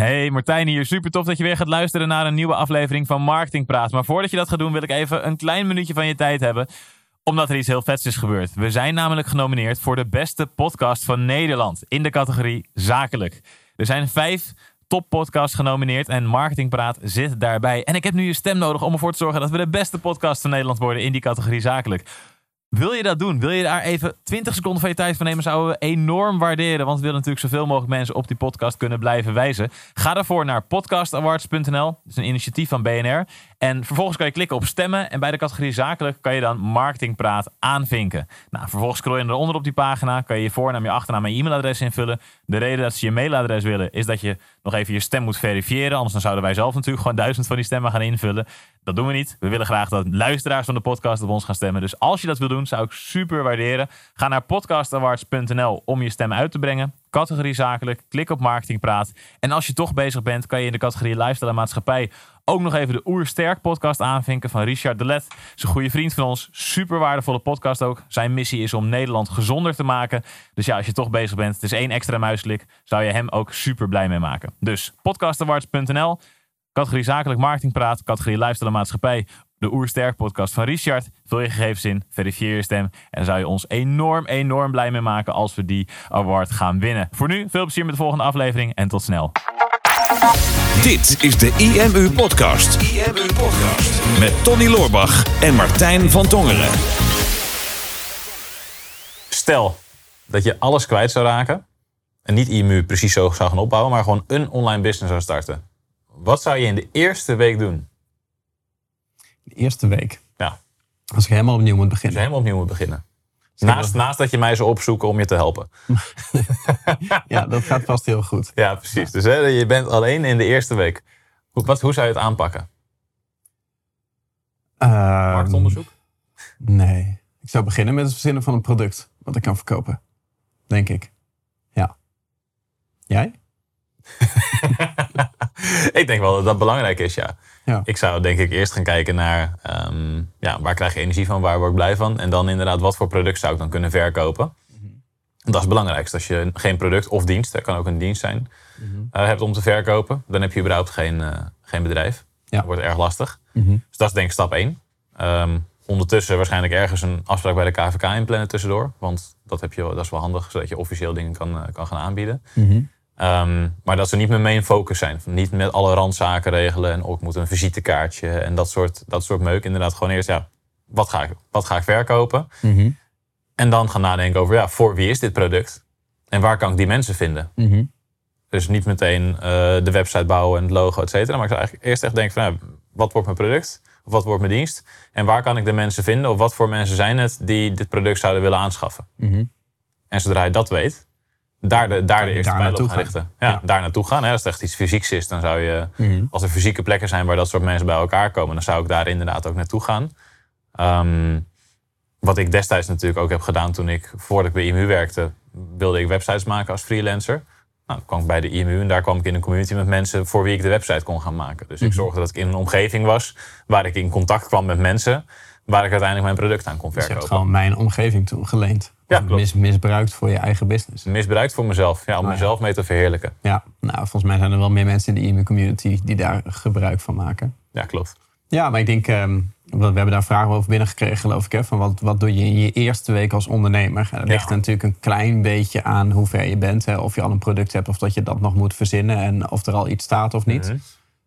Hey, Martijn hier. Super tof dat je weer gaat luisteren naar een nieuwe aflevering van Marketing Praat. Maar voordat je dat gaat doen, wil ik even een klein minuutje van je tijd hebben. Omdat er iets heel vets is gebeurd. We zijn namelijk genomineerd voor de beste podcast van Nederland in de categorie Zakelijk. Er zijn vijf toppodcasts genomineerd en Marketing Praat zit daarbij. En ik heb nu je stem nodig om ervoor te zorgen dat we de beste podcast van Nederland worden in die categorie Zakelijk. Wil je dat doen? Wil je daar even 20 seconden van je tijd van nemen? Zouden we enorm waarderen. Want we willen natuurlijk zoveel mogelijk mensen op die podcast kunnen blijven wijzen. Ga daarvoor naar podcastawards.nl. Dat is een initiatief van BNR. En vervolgens kan je klikken op stemmen. En bij de categorie zakelijk kan je dan marketingpraat aanvinken. Nou, vervolgens scroll je eronder op die pagina. Kan je je voornaam, je achternaam en je e-mailadres invullen. De reden dat ze je mailadres willen is dat je nog even je stem moet verifiëren. Anders dan zouden wij zelf natuurlijk gewoon duizend van die stemmen gaan invullen. Dat doen we niet. We willen graag dat luisteraars van de podcast op ons gaan stemmen. Dus als je dat wil doen, zou ik super waarderen. Ga naar podcastawards.nl om je stem uit te brengen. Categorie zakelijk, klik op marketingpraat. En als je toch bezig bent, kan je in de categorie lifestyle en maatschappij ook nog even de Oersterk podcast aanvinken van Richard de Let. Is goede vriend van ons. Super waardevolle podcast ook. Zijn missie is om Nederland gezonder te maken. Dus ja, als je toch bezig bent, het is één extra muisklik, zou je hem ook super blij mee maken. Dus podcastawards.nl, categorie zakelijk marketingpraat, categorie lifestyle en maatschappij. De Oersterk podcast van Richard. Vul je gegevens in, verifieer je stem. En dan zou je ons enorm, enorm blij mee maken als we die award gaan winnen. Voor nu, veel plezier met de volgende aflevering en tot snel. Dit is de IMU Podcast. IMU Podcast. Met Tony Loorbach en Martijn van Tongeren. Stel dat je alles kwijt zou raken. En niet IMU precies zo zou gaan opbouwen, maar gewoon een online business zou starten. Wat zou je in de eerste week doen? De eerste week. Ja. Als ik helemaal opnieuw moet Als je beginnen. helemaal opnieuw moet beginnen. Naast, naast dat je mij zou opzoeken om je te helpen. Ja, dat gaat vast heel goed. Ja, precies. Dus hè, je bent alleen in de eerste week. Hoe, wat, hoe zou je het aanpakken? Ehm, Marktonderzoek? Nee. Ik zou beginnen met het verzinnen van een product wat ik kan verkopen. Denk ik. Ja. Jij? ik denk wel dat dat belangrijk is, ja. Ja. Ik zou denk ik eerst gaan kijken naar ehm, ja, waar krijg je energie van, waar word ik blij van. En dan inderdaad, wat voor product zou ik dan kunnen verkopen. Mhm. Dat is het belangrijkste. Als je geen product of dienst, dat kan ook een dienst zijn, Mhm. eh, hebt om te verkopen, dan heb je überhaupt geen, eh, geen bedrijf. Ja. Dat wordt erg lastig. Mhm. Dus dat is denk ik stap 1. ondertussen waarschijnlijk ergens een afspraak bij de KVK inplannen tussendoor. Want dat, heb je, dat is wel handig, zodat je officieel dingen kan, eh, kan gaan aanbieden. Ehm, maar dat ze niet mijn main focus zijn. Niet met alle randzaken regelen en ook ik moet een visitekaartje en dat soort, dat soort meuk. Inderdaad, gewoon eerst, ja, wat ga ik, wat ga ik verkopen? Mhm. En dan gaan nadenken over, ja, voor wie is dit product? En waar kan ik die mensen vinden? Mhm. Dus niet meteen eh, de website bouwen en het logo, et cetera. Maar ik zou eigenlijk eerst echt denken van, wat wordt mijn product? Of wat wordt mijn dienst? En waar kan ik de mensen vinden? Of wat voor mensen zijn het die dit product zouden willen aanschaffen? Mhm. En zodra je dat weet, daar de, daar de eerste pijl op gaan richten. Ja, Ja. daar naartoe gaan. Hè. Als het echt iets fysieks is, dan zou je, Mhm. als er fysieke plekken zijn waar dat soort mensen bij elkaar komen, dan zou ik daar inderdaad ook naartoe gaan. Ehm, wat ik destijds natuurlijk ook heb gedaan toen ik, voordat ik bij IMU werkte, wilde ik websites maken als freelancer. Nou, dan kwam ik bij de IMU en daar kwam ik in een community met mensen voor wie ik de website kon gaan maken. Dus ik Mhm. zorgde dat ik in een omgeving was waar ik in contact kwam met mensen, waar ik uiteindelijk mijn product aan kon Dus je hebt verkopen. gewoon mijn omgeving toen geleend. Ja, mis, misbruikt voor je eigen business. Misbruikt voor mezelf, ja, om Ah, ja. mezelf mee te verheerlijken. Ja, nou, volgens mij zijn er wel meer mensen in de e community die daar gebruik van maken. Ja, klopt. Ja, maar ik denk, ehm, we hebben daar vragen over binnengekregen, geloof ik. Hè, van wat, wat doe je in je eerste week als ondernemer? En dat ligt natuurlijk een klein beetje aan hoe ver je bent. Hè, of je al een product hebt of dat je dat nog moet verzinnen. En of er al iets staat of niet. Mhm.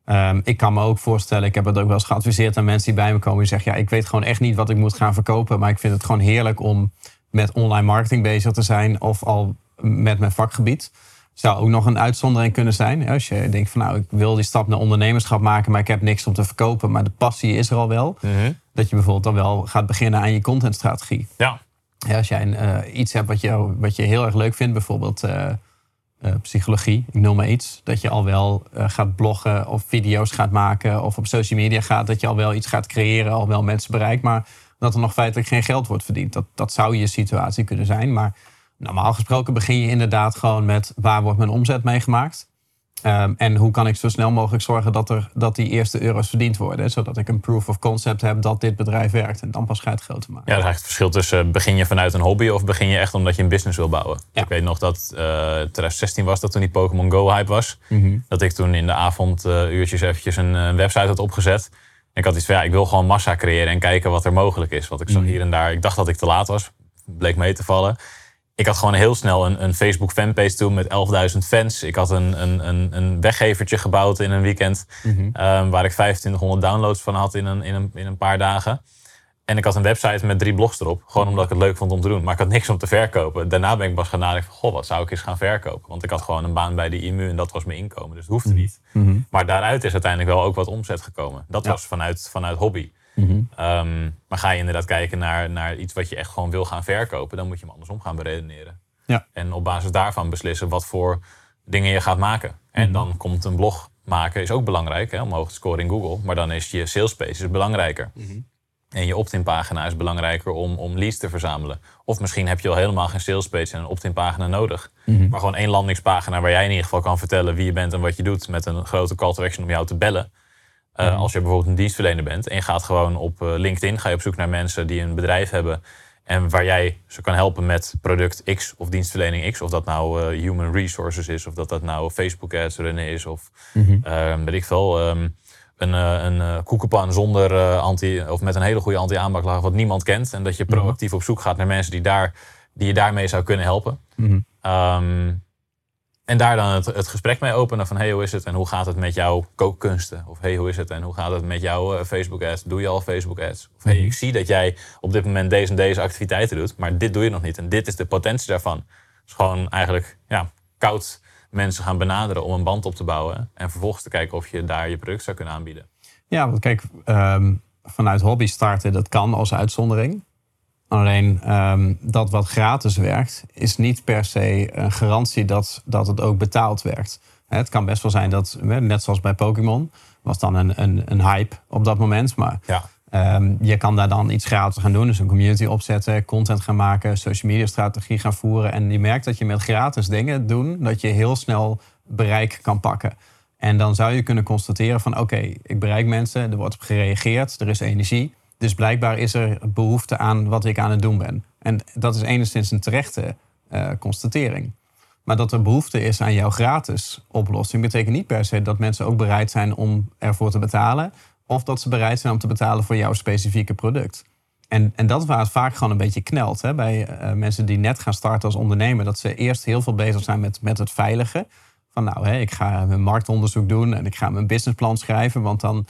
Ehm, ik kan me ook voorstellen, ik heb het ook wel eens geadviseerd aan mensen die bij me komen. Die zeggen, ja, ik weet gewoon echt niet wat ik moet gaan verkopen. Maar ik vind het gewoon heerlijk om met online marketing bezig te zijn. Of al met mijn vakgebied. Zou ook nog een uitzondering kunnen zijn. Als je denkt van nou, ik wil die stap naar ondernemerschap maken. Maar ik heb niks om te verkopen. Maar de passie is er al wel. Mhm. Dat je bijvoorbeeld dan wel gaat beginnen aan je contentstrategie. Ja, Ja, als jij een, eh, iets hebt wat je, wat je heel erg leuk vindt, bijvoorbeeld eh, eh, psychologie, ik noem maar iets, dat je al wel gaat bloggen of video's gaat maken of op social media gaat, dat je al wel iets gaat creëren, al wel mensen bereikt, maar dat er nog feitelijk geen geld wordt verdiend. Dat, dat zou je situatie kunnen zijn, maar normaal gesproken begin je inderdaad gewoon met waar wordt mijn omzet mee gemaakt. Ehm, en hoe kan ik zo snel mogelijk zorgen dat, er, dat die eerste euro's verdiend worden? Zodat ik een proof of concept heb dat dit bedrijf werkt. En dan pas ga je het groter maken. Ja, dat is eigenlijk het verschil tussen begin je vanuit een hobby of begin je echt omdat je een business wil bouwen. Ja. Ik weet nog dat eh 2016 was dat toen die Pokémon Go hype was. Mhm. Dat ik toen in de avonduurtjes eventjes een, eh, website had opgezet. Ik had iets van, ja, ik wil gewoon massa creëren en kijken wat er mogelijk is. Want ik zag Mhm. hier en daar, ik dacht dat ik te laat was. Bleek mee te vallen. Ik had gewoon heel snel een, een Facebook fanpage toen met 11.000 fans. Ik had een, een, een, een weggevertje gebouwd in een weekend. Mhm. ehm, waar ik 2500 downloads van had in een, in, een, in een paar dagen. En ik had een website met drie blogs erop. Gewoon omdat ik het leuk vond om te doen. Maar ik had niks om te verkopen. Daarna ben ik pas gaan nadenken van... Goh, wat zou ik eens gaan verkopen? Want ik had gewoon een baan bij de IMU en dat was mijn inkomen. Dus het hoefde niet. Mhm. Maar daaruit is uiteindelijk wel ook wat omzet gekomen. Dat Ja. was vanuit, vanuit hobby. Mhm. Ehm, maar ga je inderdaad kijken naar, naar iets wat je echt gewoon wil gaan verkopen... dan moet je hem andersom gaan beredeneren. Ja. En op basis daarvan beslissen wat voor dingen je gaat maken. En Mhm. dan komt een blog maken, is ook belangrijk hè, om hoog te scoren in Google. Maar dan is je sales page is belangrijker. Mhm. En je opt-in pagina is belangrijker om, om leads te verzamelen. Of misschien heb je al helemaal geen sales page en een opt-in pagina nodig. Mhm. Maar gewoon één landingspagina waar jij in ieder geval kan vertellen wie je bent en wat je doet. Met een grote call to action om jou te bellen. Uh, Mhm. Als je bijvoorbeeld een dienstverlener bent en je gaat gewoon op uh, LinkedIn ga je op zoek naar mensen die een bedrijf hebben. En waar jij ze kan helpen met product X of dienstverlening X. Of dat nou uh, human resources is, of dat dat nou Facebook ads runnen is. Of uh, weet ik veel. Um, een, uh, een uh, koekenpan zonder uh, anti, of met een hele goede anti-aanbaklaag wat niemand kent. En dat je proactief op zoek gaat naar mensen die, daar, die je daarmee zou kunnen helpen. Mhm. Um, en daar dan het, het, gesprek mee openen van hey, hoe is het en hoe gaat het met jouw kookkunsten? Of hey, hoe is het en hoe gaat het met jouw Facebook ads? Doe je al Facebook ads? Of hey, ik zie dat jij op dit moment deze en deze activiteiten doet, maar dit doe je nog niet. En dit is de potentie daarvan. Dus gewoon eigenlijk ja, koud mensen gaan benaderen om een band op te bouwen. En vervolgens te kijken of je daar je product zou kunnen aanbieden. Ja, want kijk, um, vanuit hobby starten, dat kan als uitzondering. Alleen um, dat wat gratis werkt, is niet per se een garantie dat, dat het ook betaald werkt. Het kan best wel zijn dat, net zoals bij Pokémon, was dan een, een, een hype op dat moment. Maar ja. Um, je kan daar dan iets gratis gaan doen. Dus een community opzetten, content gaan maken, social media strategie gaan voeren. En je merkt dat je met gratis dingen doen, dat je heel snel bereik kan pakken. En dan zou je kunnen constateren van oké, ik bereik mensen, er wordt op gereageerd, er is energie. Dus blijkbaar is er behoefte aan wat ik aan het doen ben. En dat is enigszins een terechte uh, constatering. Maar dat er behoefte is aan jouw gratis oplossing, betekent niet per se dat mensen ook bereid zijn om ervoor te betalen. Of dat ze bereid zijn om te betalen voor jouw specifieke product. En, en dat waar het vaak gewoon een beetje knelt hè, bij uh, mensen die net gaan starten als ondernemer. Dat ze eerst heel veel bezig zijn met, met het veilige. Van nou, hè, ik ga mijn marktonderzoek doen en ik ga mijn businessplan schrijven. Want dan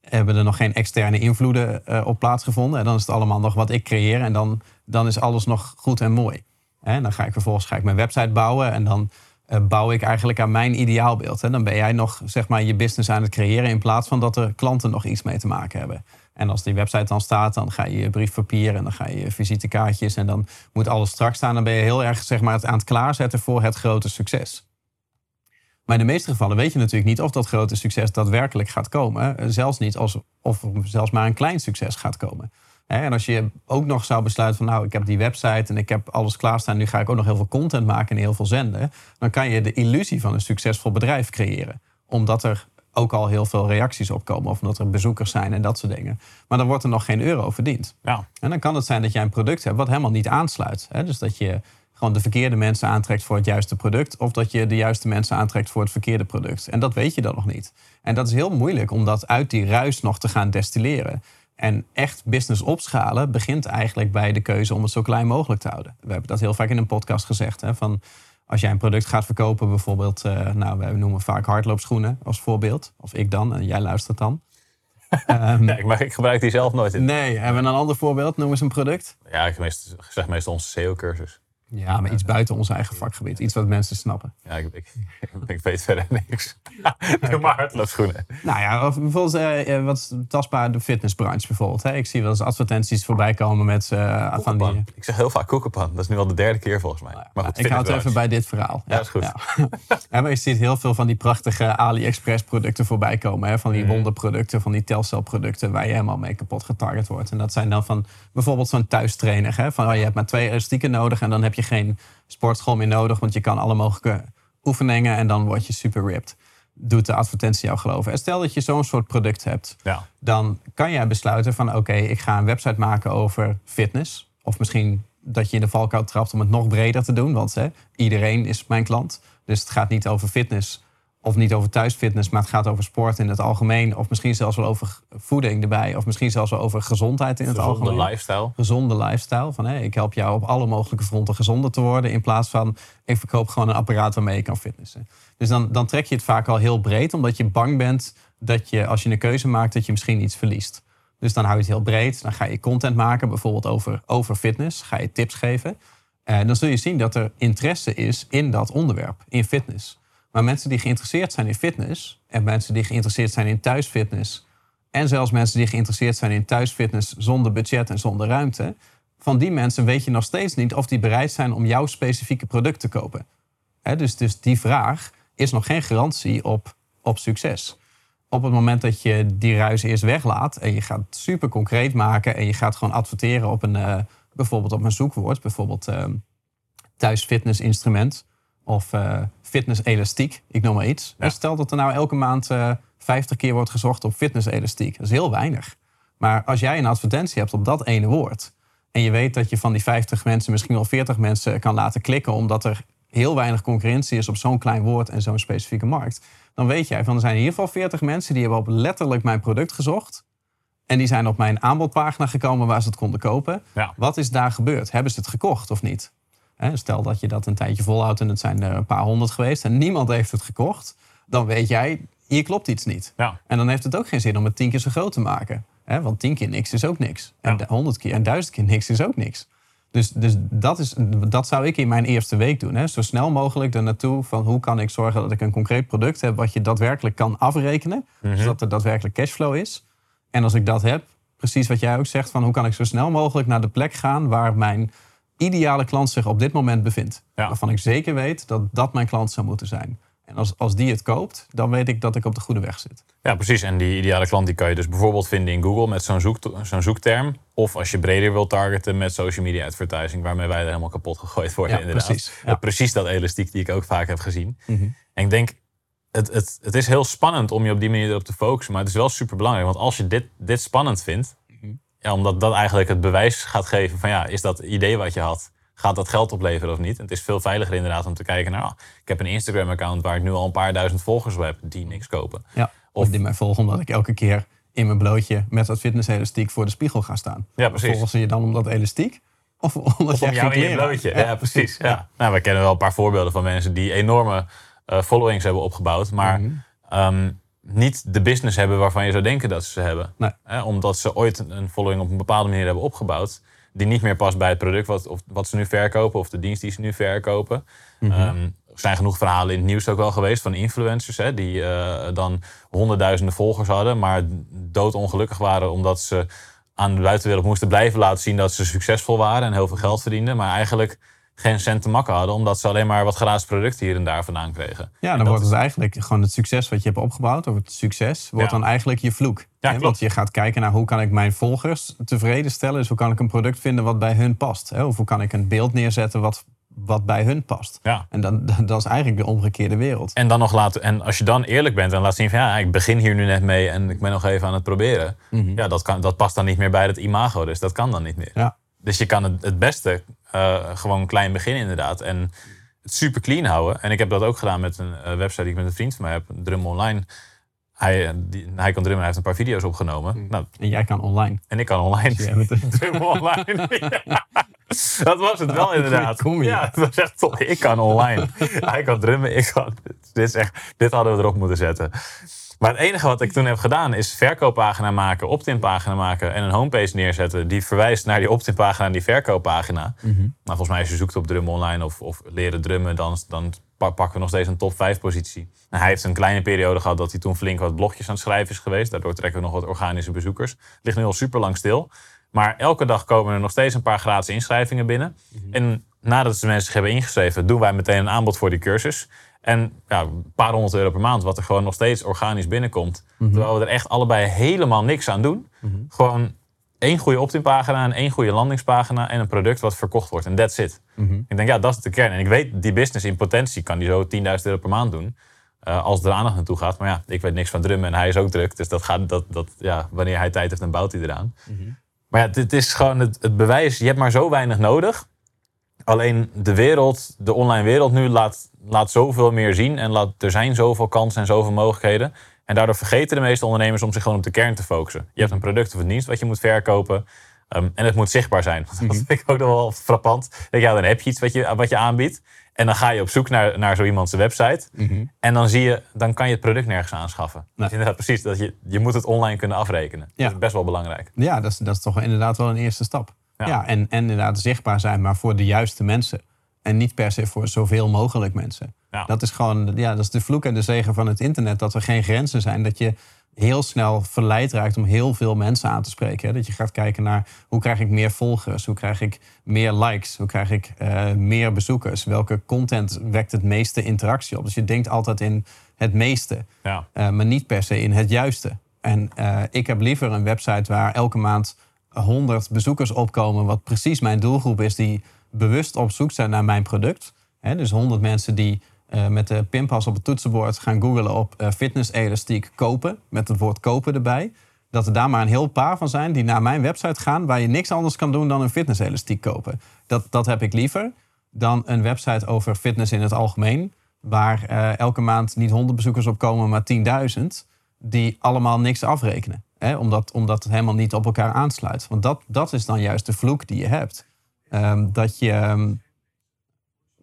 hebben er nog geen externe invloeden uh, op plaatsgevonden. En dan is het allemaal nog wat ik creëer. En dan, dan is alles nog goed en mooi. En dan ga ik vervolgens ga ik mijn website bouwen. En dan bouw ik eigenlijk aan mijn ideaalbeeld. Dan ben jij nog zeg maar, je business aan het creëren. In plaats van dat er klanten nog iets mee te maken hebben. En als die website dan staat, dan ga je je briefpapier en dan ga je je visitekaartjes. En dan moet alles straks staan. Dan ben je heel erg zeg maar, aan het klaarzetten voor het grote succes. Maar in de meeste gevallen weet je natuurlijk niet of dat grote succes daadwerkelijk gaat komen. Zelfs niet als, of zelfs maar een klein succes gaat komen. En als je ook nog zou besluiten van nou, ik heb die website en ik heb alles klaarstaan. Nu ga ik ook nog heel veel content maken en heel veel zenden. Dan kan je de illusie van een succesvol bedrijf creëren. Omdat er ook al heel veel reacties op komen. Of omdat er bezoekers zijn en dat soort dingen. Maar dan wordt er nog geen euro verdiend. Ja. En dan kan het zijn dat jij een product hebt wat helemaal niet aansluit. Dus dat je gewoon de verkeerde mensen aantrekt voor het juiste product. Of dat je de juiste mensen aantrekt voor het verkeerde product. En dat weet je dan nog niet. En dat is heel moeilijk om dat uit die ruis nog te gaan destilleren. En echt business opschalen begint eigenlijk bij de keuze om het zo klein mogelijk te houden. We hebben dat heel vaak in een podcast gezegd. Hè, van als jij een product gaat verkopen, bijvoorbeeld, uh, nou, we noemen vaak hardloopschoenen als voorbeeld. Of ik dan, en jij luistert dan. um, ja, maar ik gebruik die zelf nooit. In. Nee, hebben we een ander voorbeeld? Noem eens een product. Ja, ik zeg meestal onze SEO-cursus. Ja, maar iets buiten ons eigen vakgebied. Iets wat mensen snappen. Ja, ik, ik, ik weet verder niks. Doe maar hardloopschoenen. Nou ja, of bijvoorbeeld uh, wat tastbaar de fitnessbranche bijvoorbeeld. Hè. Ik zie wel eens advertenties voorbij komen met uh, van die... Ik zeg heel vaak koekenpan. Dat is nu al de derde keer volgens mij. Maar goed, ik houd het even bij dit verhaal. Ja, ja is goed. Ja. ja, maar je ziet heel veel van die prachtige AliExpress producten voorbij komen. Hè. Van die Mhm. wonderproducten, van die Telcel producten waar je helemaal mee kapot getarget wordt. En dat zijn dan van bijvoorbeeld zo'n thuistrainer. Hè. Van oh, je hebt maar twee elastieken nodig en dan heb je geen sportschool meer nodig. Want je kan alle mogelijke oefeningen en dan word je super ripped. doet de advertentie jou geloven. En stel dat je zo'n soort product hebt, Ja. dan kan jij besluiten van oké, ik ga een website maken over fitness. Of misschien dat je in de valkuil trapt om het nog breder te doen, want hè, iedereen is mijn klant. Dus het gaat niet over fitness of niet over thuisfitness, maar het gaat over sport in het algemeen. Of misschien zelfs wel over voeding erbij. Of misschien zelfs wel over gezondheid in het Gezonde algemeen lifestyle. gezonde lifestyle. Van, hé, ik help jou op alle mogelijke fronten gezonder te worden. In plaats van, ik verkoop gewoon een apparaat waarmee je kan fitnessen. Dus dan, dan trek je het vaak al heel breed. Omdat je bang bent dat je, als je een keuze maakt, dat je misschien iets verliest. Dus dan hou je het heel breed. Dan ga je content maken, bijvoorbeeld over, over fitness. Ga je tips geven. En dan zul je zien dat er interesse is in dat onderwerp, in fitness. Maar mensen die geïnteresseerd zijn in fitness... en mensen die geïnteresseerd zijn in thuisfitness... en zelfs mensen die geïnteresseerd zijn in thuisfitness zonder budget en zonder ruimte... van die mensen weet je nog steeds niet of die bereid zijn om jouw specifieke product te kopen. Dus, dus die vraag is nog geen garantie op, op succes. Op het moment dat je die ruis eerst weglaat en je gaat super concreet maken en je gaat gewoon adverteren op een, eh, bijvoorbeeld op een zoekwoord, bijvoorbeeld eh, thuisfitnessinstrument of eh fitness elastiek, ik noem maar iets. Ja. Stel dat er nou elke maand eh 50 keer wordt gezocht op fitness elastiek. Dat is heel weinig. Maar als jij een advertentie hebt op dat ene woord en je weet dat je van die 50 mensen misschien wel 40 mensen kan laten klikken omdat er heel weinig concurrentie is op zo'n klein woord en zo'n specifieke markt, dan weet jij van er zijn in ieder geval 40 mensen die hebben op letterlijk mijn product gezocht. En die zijn op mijn aanbodpagina gekomen waar ze het konden kopen. Ja. Wat is daar gebeurd? Hebben ze het gekocht of niet? Stel dat je dat een tijdje volhoudt en het zijn er een paar honderd geweest en niemand heeft het gekocht. Dan weet jij, hier klopt iets niet. Ja. En dan heeft het ook geen zin om het tien keer zo groot te maken. Want tien keer niks is ook niks. En Ja. de honderd keer en duizend keer niks is ook niks. Dus, dus dat, is, dat zou ik in mijn eerste week doen. Hè. Zo snel mogelijk er naartoe van hoe kan ik zorgen dat ik een concreet product heb... wat je daadwerkelijk kan afrekenen. Zodat er daadwerkelijk cashflow is. En als ik dat heb, precies wat jij ook zegt... van hoe kan ik zo snel mogelijk naar de plek gaan... waar mijn ideale klant zich op dit moment bevindt. Ja. Waarvan ik zeker weet dat dat mijn klant zou moeten zijn. En als, als die het koopt, dan weet ik dat ik op de goede weg zit. Ja, precies. En die ideale klant die kan je dus bijvoorbeeld vinden in Google met zo'n zoek, zo'n zoekterm. Of als je breder wilt targeten met social media advertising, waarmee wij er helemaal kapot gegooid worden. Ja, inderdaad. precies. Ja. Mhm. precies dat elastiek die ik ook vaak heb gezien. En ik denk, het, het, het is heel spannend om je op die manier erop te focussen. Maar het is wel super belangrijk. Want als je dit, dit spannend vindt, Mhm. Ja, omdat dat eigenlijk het bewijs gaat geven van ja, is dat idee wat je had, gaat dat geld opleveren of niet? En het is veel veiliger inderdaad om te kijken naar, ah, ik heb een Instagram-account waar ik nu al een paar duizend volgers op heb die niks kopen. Ja. Of die mij volgen omdat ik elke keer in mijn blootje met dat fitness-elastiek voor de spiegel ga staan. Ja, precies. Volgen ze je dan om dat elastiek? Of omdat Of om geen in je blootje. Ja, precies. Ja. Nou, we kennen wel een paar voorbeelden van mensen die enorme eh, followings hebben opgebouwd, maar Mhm. ehm, niet de business hebben waarvan je zou denken dat ze ze hebben. Nee. Omdat ze ooit een following op een bepaalde manier hebben opgebouwd, die niet meer past bij het product wat, of, wat ze nu verkopen of de dienst die ze nu verkopen. Mhm. Ehm, er zijn genoeg verhalen in het nieuws ook wel geweest van influencers hè, die eh, dan honderdduizenden volgers hadden, maar doodongelukkig waren omdat ze aan de buitenwereld moesten blijven laten zien dat ze succesvol waren en heel veel geld verdienden, maar eigenlijk geen cent te makken hadden, omdat ze alleen maar wat gratis producten hier en daar vandaan kregen. Ja, dan wordt is- het eigenlijk gewoon het succes wat je hebt opgebouwd, of het succes, wordt Ja. dan eigenlijk je vloek. Ja. Want je gaat kijken naar hoe kan ik mijn volgers tevreden stellen. Dus hoe kan ik een product vinden wat bij hun past. Hè? Of hoe kan ik een beeld neerzetten wat, wat bij hun past. Ja. En dan, dat is eigenlijk de omgekeerde wereld. En dan nog laten. En als je dan eerlijk bent en laat zien van ja, ik begin hier nu net mee en ik ben nog even aan het proberen. Ja, dat, kan, dat past dan niet meer bij het imago. Dus dat kan dan niet meer. Ja. Dus je kan het, het beste eh, gewoon klein beginnen inderdaad. En het super clean houden. En ik heb dat ook gedaan met een eh, website die ik met een vriend van mij heb, Drum Online. Hij, eh, die, hij kan drummen, hij heeft een paar video's opgenomen. Nou, En jij kan online. en ik kan online. jij bent- Drum online. Ja. Dat was het wel inderdaad. Kom je. Ja, het was echt tof. Ik kan online. Hij kan drummen, ik kan... Dit, is echt, dit hadden we erop moeten zetten. Maar het enige wat ik toen heb gedaan is verkooppagina maken, opt-in pagina maken en een homepage neerzetten die verwijst naar die opt-in pagina en die verkooppagina. Maar volgens mij als je zoekt op drum online of, of leren drummen, dan, dan pa- pakken we nog steeds een top 5 positie. Hij heeft een kleine periode gehad dat hij toen flink wat blogjes aan het schrijven is geweest. Daardoor trekken we nog wat organische bezoekers. Ligt nu al super lang stil. Maar elke dag komen er nog steeds een paar gratis inschrijvingen binnen. En nadat ze mensen zich hebben ingeschreven, doen wij meteen een aanbod voor die cursus. En ja, een paar honderd euro per maand, wat er gewoon nog steeds organisch binnenkomt. Terwijl we er echt allebei helemaal niks aan doen. Gewoon één goede opt-in pagina en één goede landingspagina en een product wat verkocht wordt. En that's it. Ik denk, ja, dat is de kern. En ik weet, die business in potentie kan die zo 10.000 euro per maand doen. eh, als er aandacht naartoe gaat. Maar ja, ik weet niks van drummen en hij is ook druk. Dus dat gaat, dat, dat, ja, wanneer hij tijd heeft, dan bouwt hij eraan. Maar ja, dit is gewoon het, het bewijs. Je hebt maar zo weinig nodig. Alleen de wereld, de online wereld nu, laat, laat zoveel meer zien. En laat, er zijn zoveel kansen en zoveel mogelijkheden. En daardoor vergeten de meeste ondernemers om zich gewoon op de kern te focussen. Je hebt een product of een dienst wat je moet verkopen. Ehm, en het moet zichtbaar zijn. Dat vind ik ook nog wel frappant. Dat, ja, dan heb je iets wat je, wat je aanbiedt. En dan ga je op zoek naar, naar zo iemands website. En dan zie je, dan kan je het product nergens aanschaffen. Nee. Dus inderdaad, precies. Dat je, je moet het online kunnen afrekenen. Ja. Dat is best wel belangrijk. Ja, dat is, dat is toch inderdaad wel een eerste stap. Ja. Ja, en, en inderdaad zichtbaar zijn, maar voor de juiste mensen. En niet per se voor zoveel mogelijk mensen. Ja. Dat is gewoon, ja, dat is de vloek en de zegen van het internet. Dat er geen grenzen zijn. Dat je heel snel verleid raakt om heel veel mensen aan te spreken. Hè? Dat je gaat kijken naar hoe krijg ik meer volgers? Hoe krijg ik meer likes? Hoe krijg ik eh, meer bezoekers? Welke content wekt het meeste interactie op? Dus je denkt altijd in het meeste. Ja. Uh, maar niet per se in het juiste. En uh, ik heb liever een website waar elke maand 100 bezoekers opkomen, wat precies mijn doelgroep is, die bewust op zoek zijn naar mijn product. Dus 100 mensen die uh, met de pinpas op het toetsenbord gaan googlen op uh, fitness elastiek kopen, met het woord kopen erbij. Dat er daar maar een heel paar van zijn die naar mijn website gaan, waar je niks anders kan doen dan een fitness elastiek kopen. Dat, dat heb ik liever dan een website over fitness in het algemeen, waar uh, elke maand niet 100 bezoekers op komen, maar 10.000, die allemaal niks afrekenen. Hè, omdat, omdat het helemaal niet op elkaar aansluit. Want dat, dat is dan juist de vloek die je hebt. Um, dat je. Um,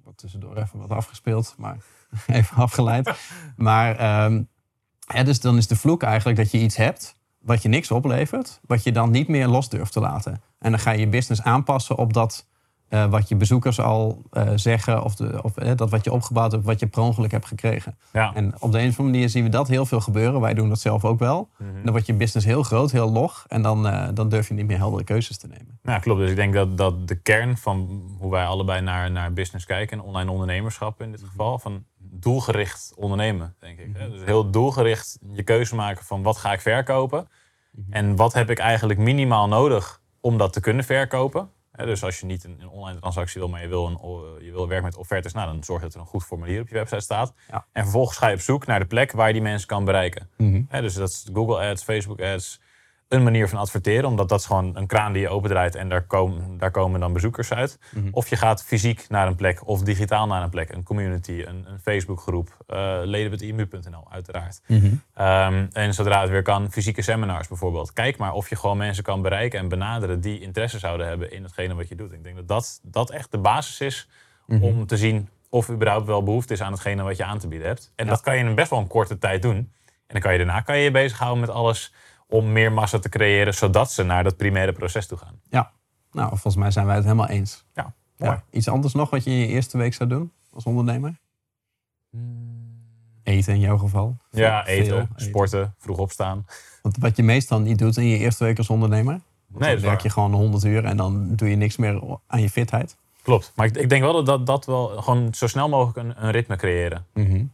wat tussendoor even wat afgespeeld, maar even afgeleid. Maar um, hè, dus dan is de vloek eigenlijk dat je iets hebt wat je niks oplevert, wat je dan niet meer los durft te laten. En dan ga je je business aanpassen op dat uh, wat je bezoekers al uh, zeggen, of, de, of uh, dat wat je opgebouwd hebt, wat je per ongeluk hebt gekregen. Ja. En op de een of andere manier zien we dat heel veel gebeuren. Wij doen dat zelf ook wel. Mhm. Dan wordt je business heel groot, heel log. En dan, dan durf je niet meer heldere keuzes te nemen. Ja, klopt. Dus ik denk dat, dat de kern van hoe wij allebei naar, naar business kijken, en online ondernemerschap in dit geval, van doelgericht ondernemen, denk ik. Hè? Dus heel doelgericht je keuze maken van wat ga ik verkopen en wat heb ik eigenlijk minimaal nodig om dat te kunnen verkopen. Dus als je niet een, een, online transactie wil, maar je wil, een, je wil werken met offertes, nou, dan zorg dat er een goed formulier op je website staat. Ja. En vervolgens ga je op zoek naar de plek waar je die mensen kan bereiken. Mhm. Dus dat is Google Ads, Facebook Ads, een manier van adverteren, omdat dat is gewoon een kraan die je opendraait en daar komen, daar komen dan bezoekers uit. Mhm. Of je gaat fysiek naar een plek of digitaal naar een plek, een community, een, een Facebookgroep, uh, uiteraard. Mhm. Um, en zodra het weer kan, fysieke seminars bijvoorbeeld. Kijk maar of je gewoon mensen kan bereiken en benaderen die interesse zouden hebben in hetgene wat je doet. Ik denk dat dat, dat echt de basis is Mhm. om te zien of überhaupt wel behoefte is aan hetgene wat je aan te bieden hebt. En Ja. dat kan je in best wel een korte tijd doen. En dan kan je daarna kan je, je bezighouden met alles om meer massa te creëren, zodat ze naar dat primaire proces toe gaan. Ja, nou, volgens mij zijn wij het helemaal eens. Ja, mooi. Ja. Iets anders nog wat je in je eerste week zou doen als ondernemer? Eten in jouw geval? Ja, eten, sporten, vroeg opstaan. Want wat je meestal niet doet in je eerste week als ondernemer. Nee, dan werk je gewoon 100 uur en dan doe je niks meer aan je fitheid. Klopt. Maar ik, ik denk wel dat, dat dat wel gewoon zo snel mogelijk een, een ritme creëren.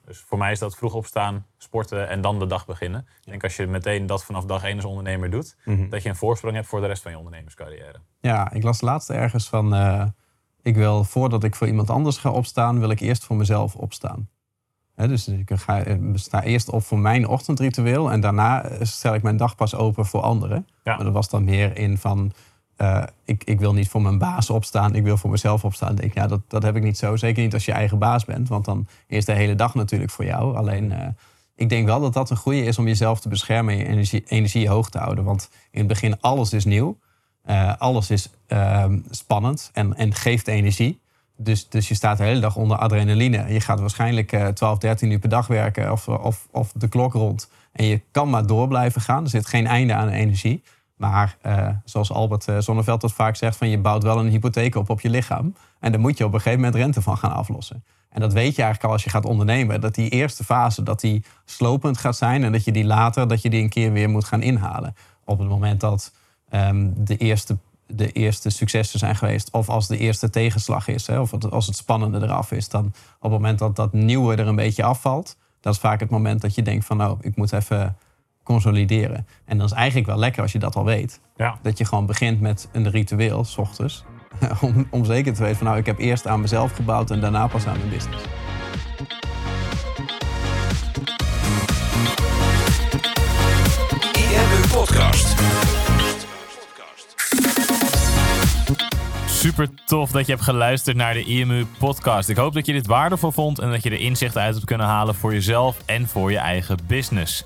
Dus voor mij is dat vroeg opstaan, sporten en dan de dag beginnen. Ik denk als je meteen dat vanaf dag één als ondernemer doet, Mhm. dat je een voorsprong hebt voor de rest van je ondernemerscarrière. Ja, ik las laatst ergens van... eh, ik wil, voordat ik voor iemand anders ga opstaan, wil ik eerst voor mezelf opstaan. Dus ik ga, eh, sta eerst op voor mijn ochtendritueel... en daarna eh, stel ik mijn dag pas open voor anderen. Ja. Maar er was dan meer in van... eh, ik, ik wil niet voor mijn baas opstaan, ik wil voor mezelf opstaan. Denk, ja, dat, dat heb ik niet zo. Zeker niet als je eigen baas bent, want dan is de hele dag natuurlijk voor jou. Alleen, eh, ik denk wel dat dat een goede is om jezelf te beschermen en je energie, energie hoog te houden. Want in het begin, alles is nieuw. Eh, alles is ehm, spannend en, en geeft energie. Dus, dus je staat de hele dag onder adrenaline. Je gaat waarschijnlijk eh 12, 13 uur per dag werken of, of, of de klok rond. En je kan maar door blijven gaan. Er zit geen einde aan energie. Maar eh, zoals Albert eh, Zonneveld dat vaak zegt, van je bouwt wel een hypotheek op op je lichaam. En daar moet je op een gegeven moment rente van gaan aflossen. En dat weet je eigenlijk al als je gaat ondernemen. Dat die eerste fase, dat die slopend gaat zijn. En dat je die later, dat je die een keer weer moet gaan inhalen. Op het moment dat ehm, de, eerste, de eerste successen zijn geweest. Of als de eerste tegenslag is. Hè, of als het spannende eraf is. Dan op het moment dat dat nieuwe er een beetje afvalt. Dat is vaak het moment dat je denkt van nou, ik moet even consolideren. En dan is eigenlijk wel lekker als je dat al weet. Ja. Dat je gewoon begint met een ritueel, s ochtends. om, om zeker te weten van nou, ik heb eerst aan mezelf gebouwd en daarna pas aan mijn business. Podcast. Super tof dat je hebt geluisterd naar de IMU podcast. Ik hoop dat je dit waardevol vond en dat je er inzichten uit hebt kunnen halen voor jezelf en voor je eigen business.